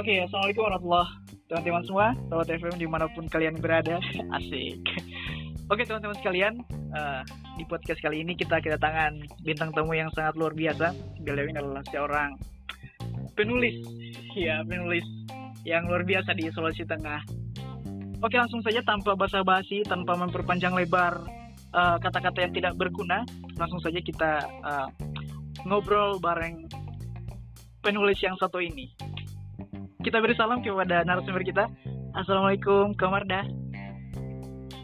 Oke, assalamualaikum warahmatullahi teman-teman semua, Sahabat FM di mana pun kalian berada, asik. Oke teman-teman sekalian, uh, di podcast kali ini kita kedatangan bintang tamu yang sangat luar biasa. Beliau ini adalah seorang penulis, ya penulis yang luar biasa di Sulawesi Tengah. Oke langsung saja tanpa basa-basi, tanpa memperpanjang lebar eh, kata-kata uh, yang tidak berguna, langsung saja kita uh, ngobrol bareng penulis yang satu ini. Kita beri salam kepada narasumber kita. Assalamualaikum, Kamarda.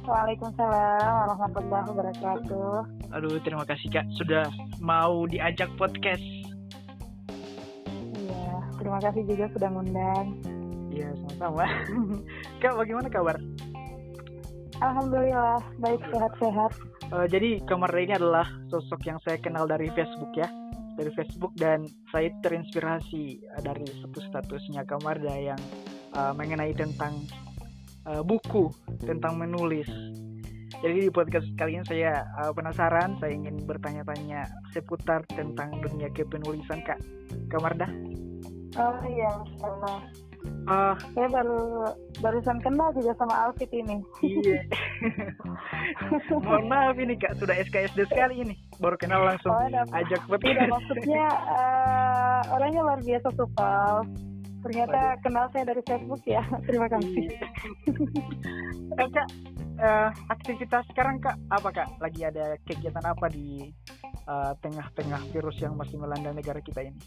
Waalaikumsalam warahmatullahi wabarakatuh. Aduh, terima kasih Kak sudah mau diajak podcast. Iya, terima kasih juga sudah ngundang. Iya, sama-sama. Kak, bagaimana kabar? Alhamdulillah, baik sehat-sehat. Uh, jadi Kamarda ini adalah sosok yang saya kenal dari Facebook ya dari Facebook dan saya terinspirasi uh, dari satu statusnya Kamarda yang uh, mengenai tentang uh, buku tentang menulis. Jadi di podcast kali ini saya uh, penasaran, saya ingin bertanya-tanya seputar tentang dunia kepenulisan Kak Kamarda. Oh iya. Uh, saya baru barusan kenal juga sama Alfit ini. Iya. Mohon maaf ini kak, sudah SKSD sekali ini. Baru kenal langsung oh, ajak podcast. Tidak maksudnya uh, orangnya luar biasa supel. Ternyata Waduh. kenal saya dari Facebook ya. Terima kasih. eh, kak, uh, aktivitas sekarang kak apa kak? Lagi ada kegiatan apa di tengah-tengah uh, virus yang masih melanda negara kita ini?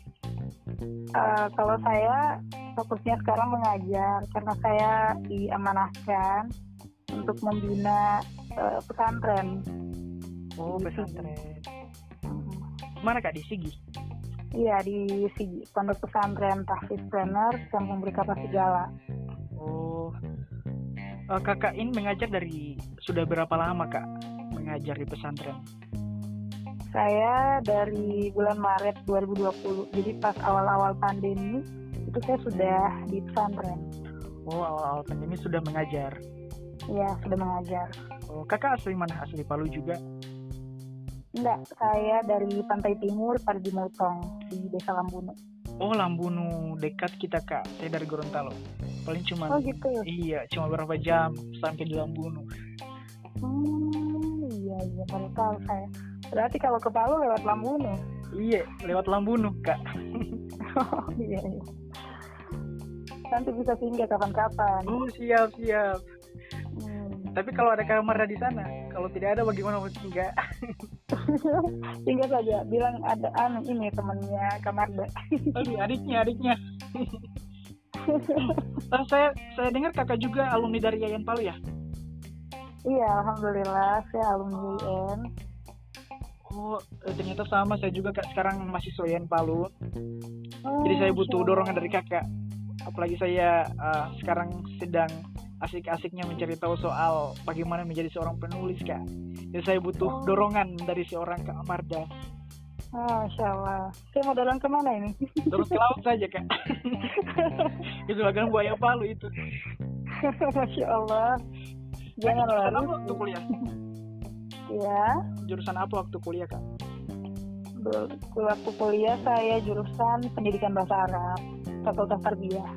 Uh, kalau saya fokusnya sekarang mengajar karena saya diamanahkan untuk membina uh, pesantren. Oh, pesantren. Hmm. Mana Kak di Sigi? Iya, di Sigi, Pondok Pesantren Tahfiz Trainer Kampung Berkapa Segala. Oh. Uh, kakak ini mengajar dari sudah berapa lama Kak mengajar di pesantren? Saya dari bulan Maret 2020. Jadi pas awal-awal pandemi itu saya sudah di pesantren. Oh, awal-awal pandemi sudah mengajar. Iya, sudah mengajar. Oh, kakak asli mana? Asli Palu juga? Enggak, saya dari Pantai Timur, Parigi Motong, di Desa Lambunu. Oh, Lambunu, dekat kita, Kak. Saya dari Gorontalo. Paling cuma Oh, gitu. Iya, cuma berapa jam sampai di Lambunu. Hmm, iya, iya, baru tahu saya. Berarti kalau ke Palu lewat Lambunu? Iya, lewat Lambunu, Kak. oh, iya, iya. Nanti bisa singgah kapan-kapan. Oh, siap, siap. Tapi kalau ada kamar di sana, kalau tidak ada bagaimana mau singgah? singgah saja, bilang ada anu ini temannya Kamarda. Aduh, adiknya, adiknya. oh, saya saya dengar kakak juga alumni dari Yayan Palu ya? Iya, alhamdulillah saya alumni YN. Oh, ternyata sama saya juga kak sekarang masih Yayan Palu. Oh, Jadi saya butuh dorongan dari kakak. Apalagi saya uh, sekarang sedang asik-asiknya mencari tahu soal bagaimana menjadi seorang penulis kak. Jadi saya butuh oh. dorongan dari seorang kak Amarda. Oh, Masya Allah. Saya mau dorong ke mana ini? Dorong ke laut saja kak. itu akan buaya palu itu. Masya Allah. Jangan apa waktu kuliah? Ya. Jurusan apa waktu kuliah kak? Waktu kuliah saya jurusan pendidikan bahasa Arab, Fakultas Tarbiyah.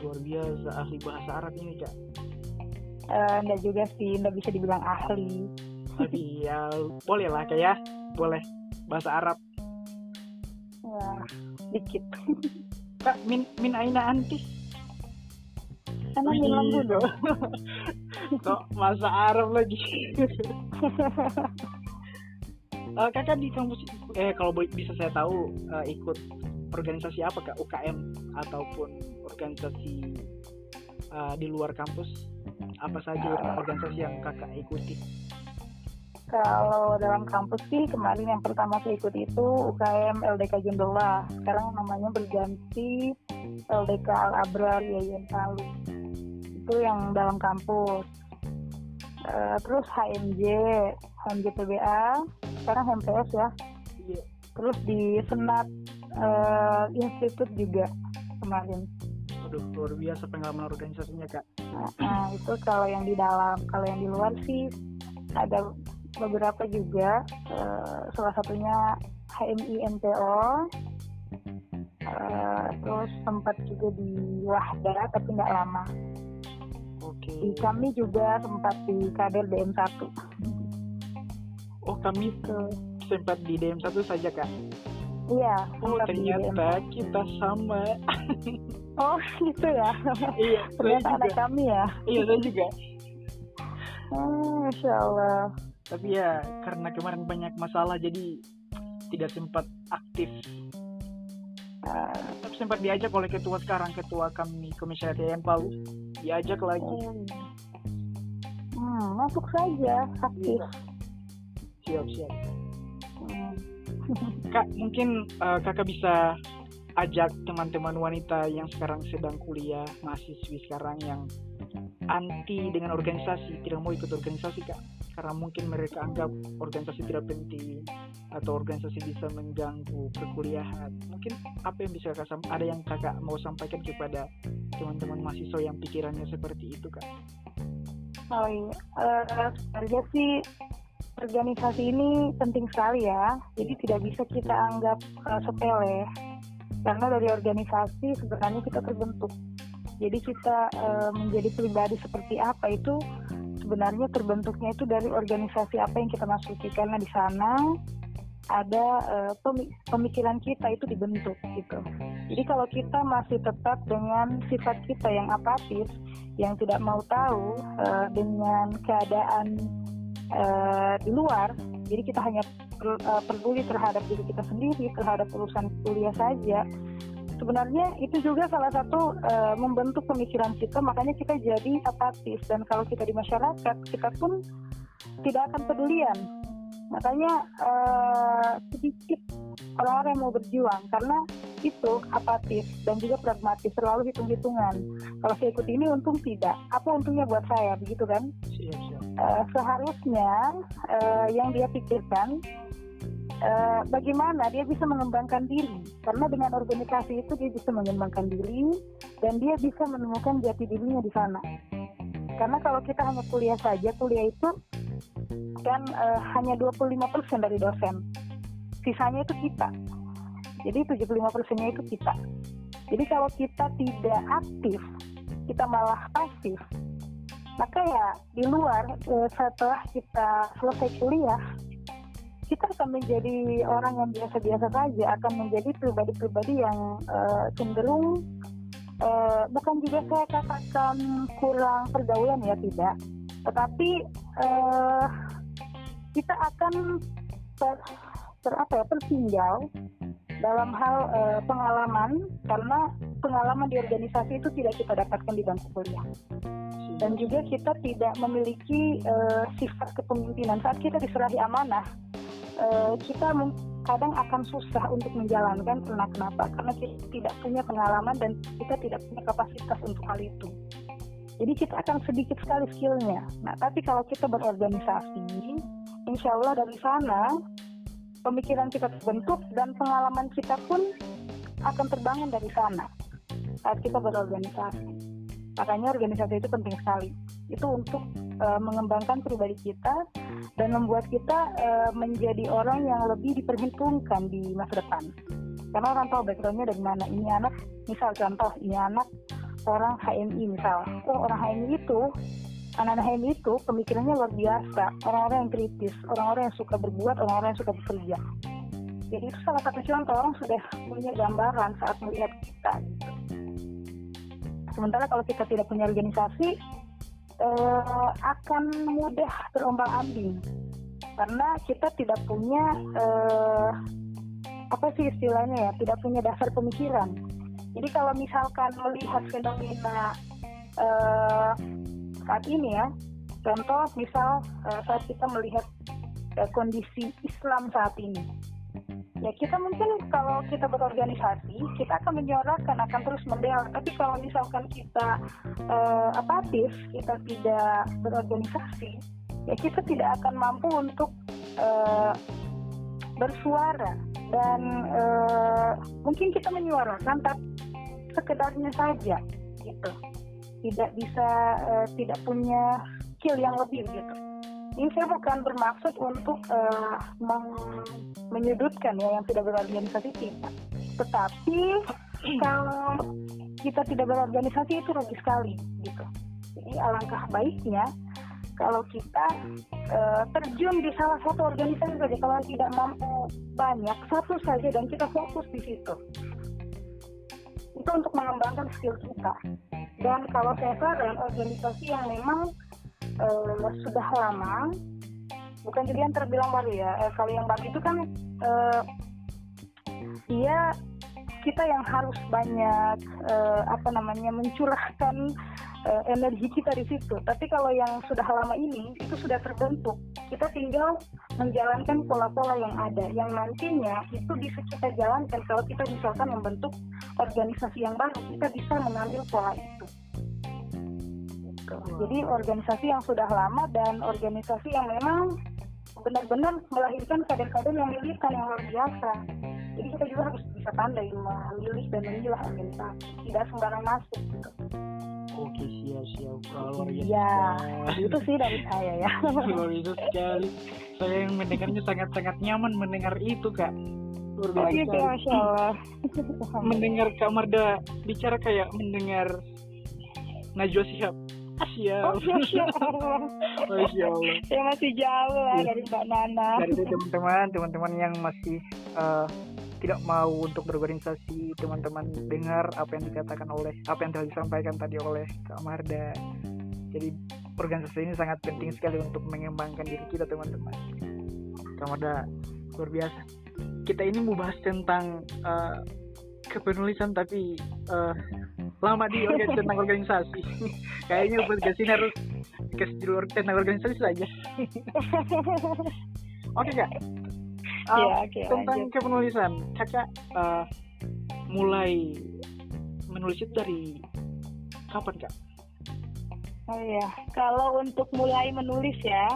Luar biasa ahli bahasa Arab ini kak. Uh, enggak juga sih enggak bisa dibilang ahli. Tapi ya boleh lah kak ya. Boleh. Bahasa Arab. Ya dikit. Kak min min aina anti karena bilang dulu kok bahasa Arab lagi? Uh, kakak di kampus eh kalau bisa saya tahu uh, ikut organisasi apa kak? UKM ataupun organisasi uh, di luar kampus? Apa saja uh, organisasi yang kakak ikuti? Kalau dalam kampus sih kemarin yang pertama saya ikut itu UKM LDK Jendela sekarang namanya berganti LDK Al Abrar Yayan Palu itu yang dalam kampus uh, terus HMJ HMJ PBA sekarang HMPS ya iya. terus di Senat uh, institut juga kemarin. Aduh, luar biasa pengalaman organisasinya kak. Nah, nah itu kalau yang di dalam, kalau yang di luar sih ada beberapa juga. Uh, salah satunya HMI MTO, uh, terus sempat juga di Wahda tapi nggak lama. Di kami juga sempat di kader DM 1 Oh kami Tuh. sempat di DM satu saja kak. iya Oh ternyata kita sama. oh gitu ya iya. ternyata juga. kami ya Iya saya juga. Hmm, Masya Allah Tapi ya karena kemarin banyak masalah jadi tidak sempat aktif. Uh, Tapi sempat diajak oleh ketua sekarang ketua kami komisariat Palu diajak lagi. hmm. Hmm, masuk saja aktif Siap siap. Hmm. Kak mungkin eh, kakak bisa ajak teman-teman wanita yang sekarang sedang kuliah mahasiswi sekarang yang anti dengan organisasi tidak mau ikut organisasi kak karena mungkin mereka anggap organisasi tidak penting atau organisasi bisa mengganggu perkuliahan mungkin apa yang bisa kakak ada yang kakak mau sampaikan kepada teman-teman mahasiswa yang pikirannya seperti itu kak Oh iya, sebenarnya sih organisasi ini penting sekali ya. Jadi tidak bisa kita anggap eh, sepele. Karena dari organisasi sebenarnya kita terbentuk. Jadi kita eh, menjadi pribadi seperti apa itu sebenarnya terbentuknya itu dari organisasi apa yang kita masuki. Karena di sana ada pemi- pemikiran kita itu dibentuk gitu. Jadi kalau kita masih tetap dengan sifat kita yang apatis, yang tidak mau tahu eh, dengan keadaan eh, di luar, jadi kita hanya per- peduli terhadap diri kita sendiri, terhadap urusan kuliah saja. Sebenarnya itu juga salah satu eh, membentuk pemikiran kita, makanya kita jadi apatis dan kalau kita di masyarakat kita pun tidak akan pedulian. Makanya eh, sedikit orang-orang yang mau berjuang karena itu apatis dan juga pragmatis, selalu hitung-hitungan. Kalau saya ikut ini untung tidak, apa untungnya buat saya, begitu kan? siap siap Eh, seharusnya eh, yang dia pikirkan eh, bagaimana dia bisa mengembangkan diri. Karena dengan organisasi itu dia bisa mengembangkan diri dan dia bisa menemukan jati dirinya di sana. Karena kalau kita hanya kuliah saja kuliah itu kan eh, hanya 25% dari dosen. Sisanya itu kita. Jadi 75 persennya itu kita. Jadi kalau kita tidak aktif kita malah pasif maka ya di luar eh, setelah kita selesai kuliah kita akan menjadi orang yang biasa-biasa saja akan menjadi pribadi-pribadi yang eh, cenderung eh, bukan juga saya katakan kurang pergaulan ya tidak. Tetapi eh, kita akan ter, ter apa ya tertinggal dalam hal eh, pengalaman karena pengalaman di organisasi itu tidak kita dapatkan di bangku kuliah dan juga kita tidak memiliki eh, sifat kepemimpinan. Saat kita diserahi amanah eh, kita kadang akan susah untuk menjalankan karena kenapa karena kita tidak punya pengalaman dan kita tidak punya kapasitas untuk hal itu. Jadi kita akan sedikit sekali skillnya. Nah tapi kalau kita berorganisasi insya Allah dari sana pemikiran kita terbentuk dan pengalaman kita pun akan terbangun dari sana saat kita berorganisasi makanya organisasi itu penting sekali. Itu untuk eh, mengembangkan pribadi kita dan membuat kita eh, menjadi orang yang lebih diperhitungkan di masa depan. Karena orang tahu backgroundnya dari mana. Ini anak misal contoh ini anak orang HMI misal. Oh orang HMI itu anak-anak HMI itu pemikirannya luar biasa. Orang-orang yang kritis orang-orang yang suka berbuat orang-orang yang suka bekerja. Jadi itu salah satu contoh orang sudah punya gambaran saat melihat kita gitu. Sementara kalau kita tidak punya organisasi eh, akan mudah terombang ambing karena kita tidak punya eh, apa sih istilahnya ya tidak punya dasar pemikiran. Jadi kalau misalkan melihat fenomena eh, saat ini ya, contoh misal eh, saat kita melihat eh, kondisi Islam saat ini, ya kita mungkin kalau kita berorganisasi kita akan menyuarakan akan terus membela. Tapi kalau misalkan kita eh, apatis kita tidak berorganisasi ya kita tidak akan mampu untuk eh, bersuara. Dan eh, mungkin kita menyuarakan tapi sekedarnya saja gitu. Tidak bisa eh, tidak punya skill yang lebih gitu ini saya bukan bermaksud untuk uh, menyudutkan ya yang tidak berorganisasi tidak. Tetapi kalau kita tidak berorganisasi itu rugi sekali gitu. Jadi alangkah baiknya kalau kita uh, terjun di salah satu organisasi saja kalau tidak mampu banyak satu saja dan kita fokus di situ. Itu untuk mengembangkan skill kita. Dan kalau saya saran organisasi yang memang uh, sudah lama. Bukan juga yang terbilang baru ya. Eh, kalau yang baru itu kan uh, dia kita yang harus banyak uh, apa namanya mencurahkan uh, energi kita di situ. Tapi kalau yang sudah lama ini itu sudah terbentuk, kita tinggal menjalankan pola-pola yang ada, yang nantinya itu bisa kita jalankan kalau kita misalkan membentuk organisasi yang baru, kita bisa mengambil pola itu. Gitu. Jadi organisasi yang sudah lama dan organisasi yang memang benar-benar melahirkan kader-kader yang militan yang luar biasa. Jadi kita juga harus bisa pandai memilih dan memilah organisasi, tidak sembarang masuk. Gitu. Oke siap siap biasa. Iya, itu sih dari saya ya. luar biasa sekali. Saya yang mendengarnya sangat-sangat nyaman mendengar itu kak. Luar biasa. Oh, gitu, Masya Allah. mendengar Kak Marda bicara kayak mendengar Najwa Sihab. Oh, siap. Masya Allah. Saya masih jauh lah ya. dari Mbak Nana. Dari teman-teman, teman-teman yang masih uh, tidak mau untuk berorganisasi teman-teman dengar apa yang dikatakan oleh apa yang telah disampaikan tadi oleh Kak Marda jadi organisasi ini sangat penting sekali untuk mengembangkan diri kita teman-teman Kak Marda luar biasa kita ini mau bahas tentang uh, kepenulisan tapi uh, lama di organisasi tentang organisasi kayaknya organisasi harus kasih tentang organisasi saja oke okay, kak uh, ya, okay, tentang lanjut. kepenulisan kakak uh, mulai menulis itu dari kapan kak? Oh ya, kalau untuk mulai menulis ya,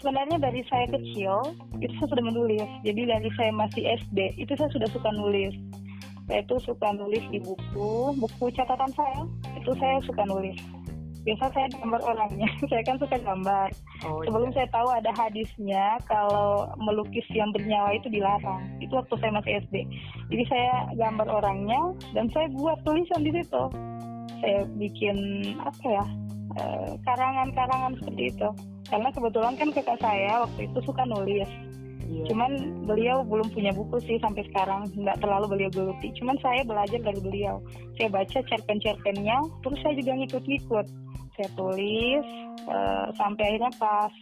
sebenarnya dari saya kecil itu saya sudah menulis. Jadi dari saya masih SD itu saya sudah suka nulis. Saya itu suka nulis di buku, buku catatan saya itu saya suka nulis. Biasa saya gambar orangnya. Saya kan suka gambar. Oh, sebelum iya. saya tahu ada hadisnya kalau melukis yang bernyawa itu dilarang. Itu waktu saya masih SD jadi saya gambar orangnya dan saya buat tulisan di situ. Saya bikin apa ya eh, karangan-karangan seperti itu. Karena kebetulan kan kakak saya waktu itu suka nulis Yeah. Cuman beliau belum punya buku sih sampai sekarang, nggak terlalu beliau geluti. Cuman saya belajar dari beliau. Saya baca cerpen-cerpennya, terus saya juga ngikut-ngikut saya tulis uh, sampai akhirnya pas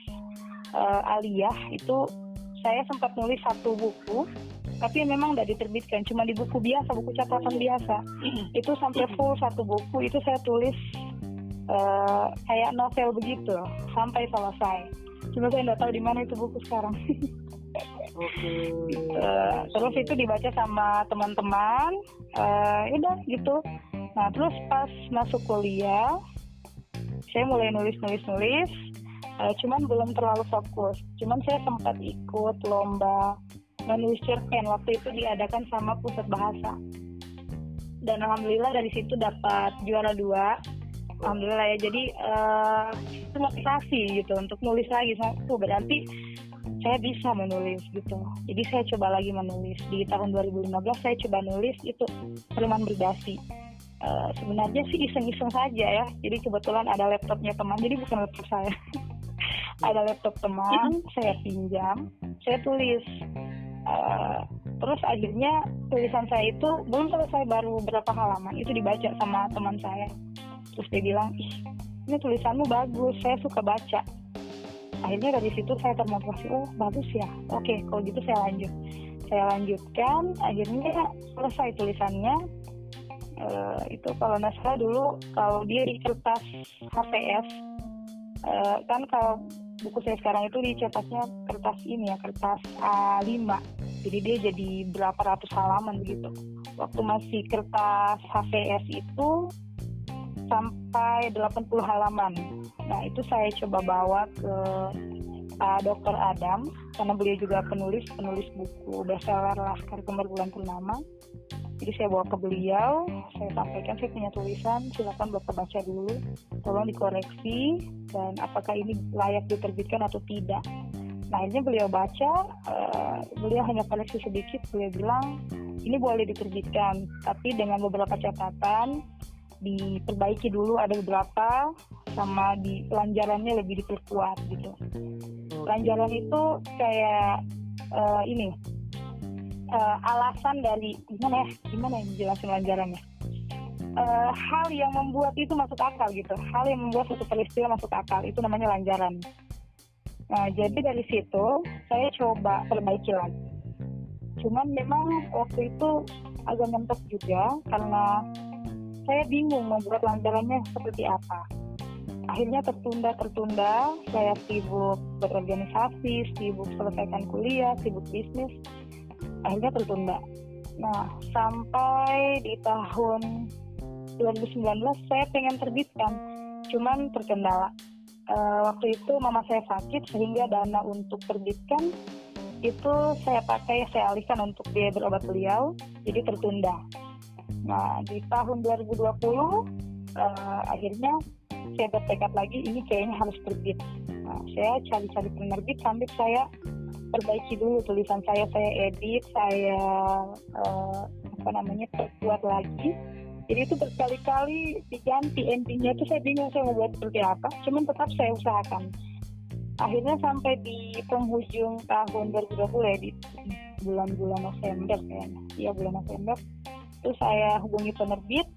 uh, aliyah itu saya sempat nulis satu buku tapi memang tidak diterbitkan cuma di buku biasa buku catatan biasa itu sampai full satu buku itu saya tulis uh, kayak novel begitu sampai selesai cuma saya nggak tahu di mana itu buku sekarang Okay. uh, terus itu dibaca sama teman-teman, uh, udah gitu. Nah terus pas masuk kuliah, saya mulai nulis nulis nulis. Uh, cuman belum terlalu fokus. Cuman saya sempat ikut lomba menulis cerpen. Waktu itu diadakan sama pusat bahasa. Dan alhamdulillah dari situ dapat juara dua. Alhamdulillah ya. Jadi uh, itu motivasi gitu untuk nulis lagi. Tuh berarti saya bisa menulis gitu jadi saya coba lagi menulis di tahun 2015 saya coba nulis itu Firman Berdasi Uh, sebenarnya sih iseng-iseng saja ya. Jadi kebetulan ada laptopnya teman, jadi bukan laptop saya. ada laptop teman, saya pinjam, saya tulis. Uh, terus akhirnya tulisan saya itu belum selesai baru berapa halaman itu dibaca sama teman saya. Terus dia bilang, ih ini tulisanmu bagus, saya suka baca. Akhirnya dari situ saya termotivasi, oh bagus ya, oke kalau gitu saya lanjut. Saya lanjutkan, akhirnya selesai tulisannya, uh, itu kalau nggak salah dulu kalau dia di kertas HPS uh, eh, kan kalau buku saya sekarang itu dicetaknya kertas ini ya kertas A5 jadi dia jadi berapa ratus halaman begitu. Waktu masih kertas HVS itu sampai 80 halaman nah itu saya coba bawa ke uh, Dr. Adam karena beliau juga penulis penulis buku bestseller Laskar Kembar Bulan Purnama jadi saya bawa ke beliau saya sampaikan saya punya tulisan silakan bapak baca dulu tolong dikoreksi dan apakah ini layak diterbitkan atau tidak nah akhirnya beliau baca uh, beliau hanya koreksi sedikit beliau bilang ini boleh diterbitkan tapi dengan beberapa catatan diperbaiki dulu ada beberapa sama di pelanjarannya lebih diperkuat gitu. Pelanjaran itu kayak uh, ini uh, alasan dari gimana ya gimana yang jelasin pelanjarannya. Uh, hal yang membuat itu masuk akal gitu, hal yang membuat satu peristiwa masuk akal itu namanya lanjaran. Nah jadi dari situ saya coba perbaiki lagi. Cuman memang waktu itu agak mentok juga karena saya bingung membuat lantarannya seperti apa. Akhirnya tertunda-tertunda, saya sibuk berorganisasi, sibuk selesaikan kuliah, sibuk bisnis, akhirnya tertunda. Nah, sampai di tahun 2019 saya pengen terbitkan, cuman terkendala. Uh, waktu itu mama saya sakit sehingga dana untuk terbitkan itu saya pakai saya alihkan untuk biaya berobat beliau, jadi tertunda. Nah, di tahun 2020 uh, eh, akhirnya saya bertekad lagi ini kayaknya harus terbit. Nah, saya cari-cari penerbit sampai saya perbaiki dulu tulisan saya, saya edit, saya uh, apa namanya perbuat lagi. Jadi itu berkali-kali diganti endingnya itu saya bingung saya mau buat seperti apa. Cuman tetap saya usahakan. Akhirnya sampai di penghujung tahun 2020 ya di bulan-bulan November kayaknya. Iya bulan November itu saya hubungi penerbit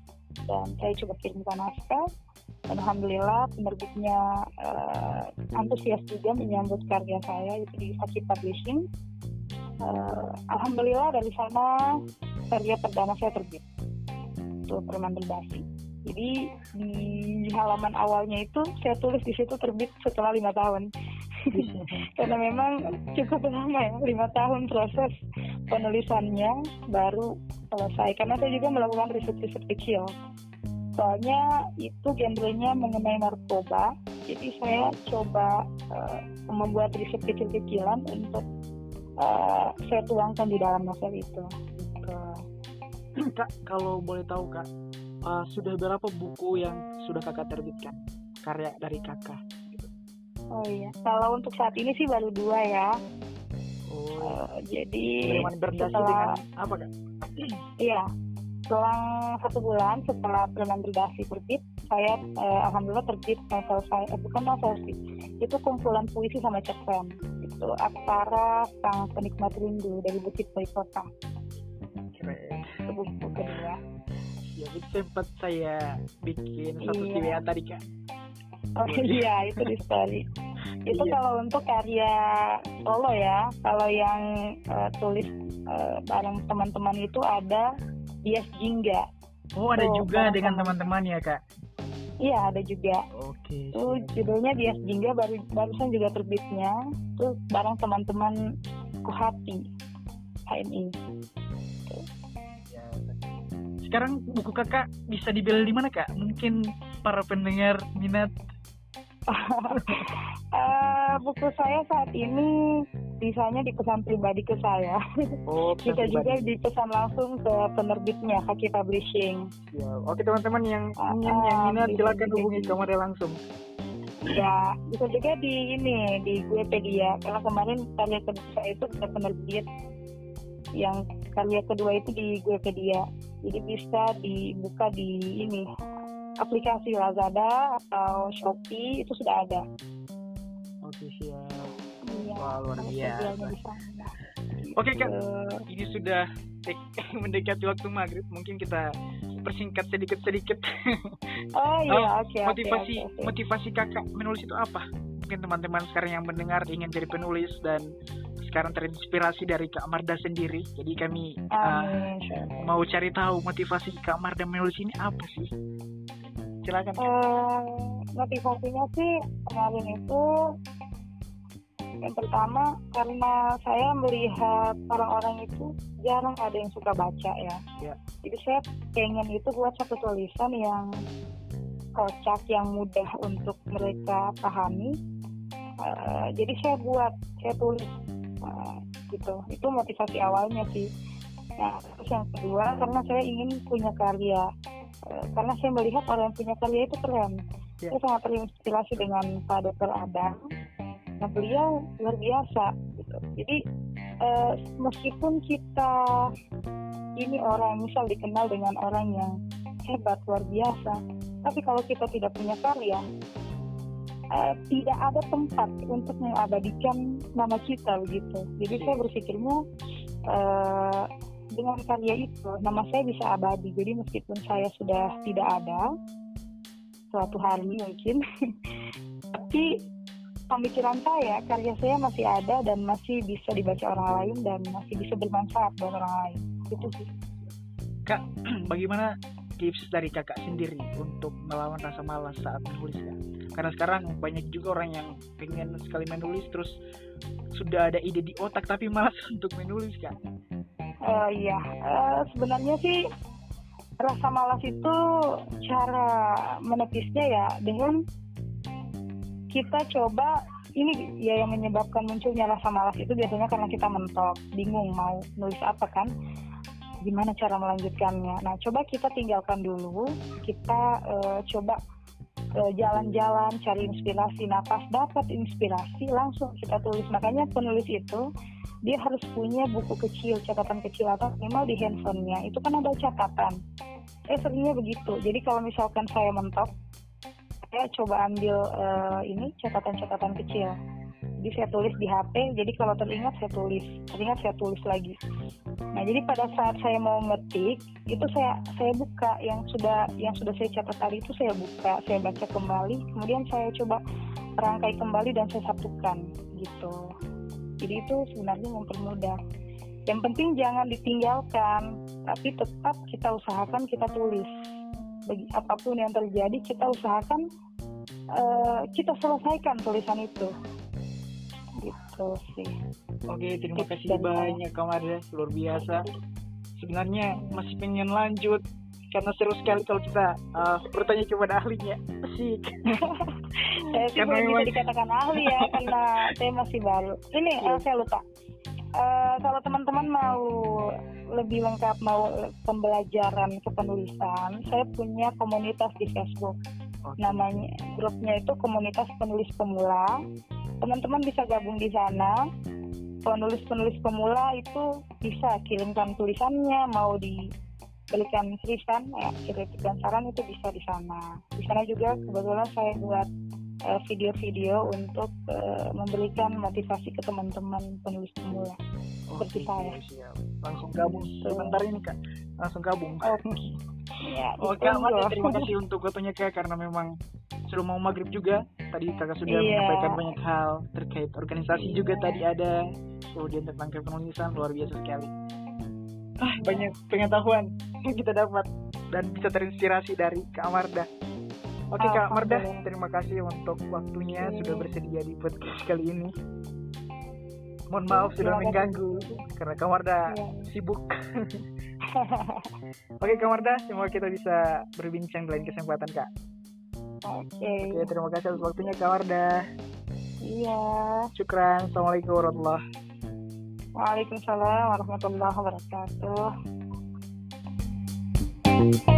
dan saya coba kirimkan naskah. Dan alhamdulillah penerbitnya uh, antusias juga menyambut karya saya itu di Fakir Publishing. Uh, alhamdulillah dari sana karya perdana saya terbit itu Permandan Basi jadi di halaman awalnya itu saya tulis di situ terbit setelah lima tahun. Karena memang cukup lama ya lima tahun proses penulisannya baru selesai. Karena saya juga melakukan riset-riset kecil. Soalnya itu genrenya mengenai narkoba. Jadi saya coba uh, membuat riset kecil-kecilan untuk uh, saya tuangkan di dalam novel itu. Kak kalau boleh tahu kak uh, sudah berapa buku yang sudah kakak terbitkan? Karya dari kakak? Oh iya. Kalau untuk saat ini sih baru dua ya. Oh. Uh, jadi setelah dengan apa kak iya. Selang satu bulan setelah Preman Berdasi terbit saya eh, alhamdulillah terbit novel saya eh, bukan novel sih. Itu kumpulan puisi sama cerpen itu Aksara Sang Penikmat Rindu dari Bukit Boy Kota itu buku kedua. Ya itu sempat saya bikin satu iya. tadi kak. Oh iya itu di story itu iya. kalau untuk karya solo ya kalau yang uh, tulis uh, bareng teman-teman itu ada Bias Jingga oh ada so, juga dengan teman-teman ya kak Iya ada juga. Oke. Okay. Itu judulnya Bias Jingga baru barusan juga terbitnya. Itu bareng teman-teman Kuhati HMI. Sekarang buku kakak bisa dibeli di mana kak? Mungkin para pendengar minat uh, buku saya saat ini bisanya dipesan pribadi ke saya. Oh, Bisa pribadi. juga dipesan langsung ke penerbitnya Kaki Publishing. Ya, oke teman-teman yang ingin uh, yang minat silakan hubungi Kamar langsung. Ya, bisa juga di ini di Guepedia karena kemarin karya kedua saya itu ada penerbit yang karya kedua itu di Guepedia. Jadi bisa dibuka di ini aplikasi Lazada atau Shopee itu sudah ada. Oke siap. Iya, Wah luar biasa. Oke kak, uh, ini sudah mendekati waktu maghrib. Mungkin kita persingkat sedikit sedikit. Oh iya, oh, oke. Okay, motivasi okay, okay. motivasi kakak menulis itu apa? Mungkin teman-teman sekarang yang mendengar ingin jadi penulis dan sekarang terinspirasi dari Kak Marda sendiri. Jadi kami uh, mau cari tahu motivasi Kak Marda menulis ini apa sih? Silakan uh, motivasinya sih kemarin itu yang pertama karena saya melihat orang-orang itu jarang ada yang suka baca ya. ya. Jadi saya pengen itu buat satu tulisan yang kocak, yang mudah untuk mereka pahami. Uh, jadi saya buat, saya tulis uh, gitu. Itu motivasi awalnya sih. Nah, terus yang kedua karena saya ingin punya karya. Karena saya melihat orang yang punya karya itu keren. Ya. Saya sangat terinspirasi dengan Pak Dr. Adam. Nah, beliau luar biasa. Gitu. Jadi eh, meskipun kita ini orang misal dikenal dengan orang yang hebat luar biasa, tapi kalau kita tidak punya karya, eh, tidak ada tempat untuk mengabadikan nama kita begitu. Jadi saya berpikirnya eh, dengan karya itu nama saya bisa abadi. Jadi meskipun saya sudah tidak ada suatu hari mungkin, tapi pemikiran saya, karya saya masih ada dan masih bisa dibaca orang lain dan masih bisa bermanfaat buat orang lain. Itu sih. Kak, bagaimana tips dari kakak sendiri untuk melawan rasa malas saat menulis Kak? Karena sekarang banyak juga orang yang pengen sekali menulis terus sudah ada ide di otak tapi malas untuk menulis Kak. Eh, iya, Eh, sebenarnya sih rasa malas itu cara menepisnya ya dengan kita coba ini ya yang menyebabkan munculnya rasa malas itu biasanya karena kita mentok, bingung mau nulis apa kan, gimana cara melanjutkannya. Nah, coba kita tinggalkan dulu, kita eh, coba jalan-jalan cari inspirasi. Pas dapat inspirasi langsung kita tulis. Makanya penulis itu dia harus punya buku kecil, catatan kecil atau minimal di handphonenya. Itu kan ada catatan. Saya seringnya begitu. Jadi kalau misalkan saya mentok, saya coba ambil eh, ini catatan-catatan kecil. Jadi saya tulis di HP. Jadi kalau teringat saya tulis, teringat saya tulis lagi. Nah jadi pada saat saya mau ngetik itu saya saya buka yang sudah yang sudah saya catat tadi itu saya buka, saya baca kembali, kemudian saya coba rangkai kembali dan saya satukan gitu. Jadi itu sebenarnya mempermudah. Yang penting jangan ditinggalkan, tapi tetap kita usahakan kita tulis. Bagi apa pun yang terjadi kita usahakan eh, kita selesaikan tulisan itu. Gitu sih. Oke, terima Tips kasih banyak Kak Marda, luar biasa. Sebenarnya masih pengen lanjut karena seru sekali kalau kita uh, bertanya kepada ahlinya. Asik. saya sih belum bisa dikatakan ahli ya karena saya masih baru. Ini eh, saya lupa. Eh, kalau teman-teman mau lebih lengkap mau pembelajaran kepenulisan saya punya komunitas di Facebook. Namanya grupnya itu komunitas penulis pemula. Teman-teman bisa gabung di sana. Penulis-penulis pemula itu bisa kirimkan tulisannya mau diberikan tulisan ya kritik dan saran itu bisa di sana di sana juga kebetulan saya buat eh, video-video untuk eh, memberikan motivasi ke teman-teman penulis pemula seperti Oke, saya. siap. Langsung gabung sebentar ini Kak. Langsung gabung. oke ya Oh itu Kak Marda, loh. terima kasih untuk waktunya Kak karena memang sudah mau maghrib juga. Tadi Kakak sudah Iya. menyampaikan banyak hal terkait organisasi juga tadi ada. Kemudian tentang kepenulisan luar biasa sekali. Ah, banyak pengetahuan yang kita dapat dan bisa terinspirasi dari Kak Marda. Oke Kak Marda, terima kasih untuk waktunya sudah bersedia di podcast kali ini. Mohon maaf sudah mengganggu karena Kak Marda Iya. sibuk. Oke Kak Marda, semoga kita bisa berbincang di lain kesempatan Kak. oke Oke, terima kasih atas waktunya Kak Marda. iya Syukran. Assalamualaikum warahmatullahi Waalaikumsalam warahmatullahi wabarakatuh thank you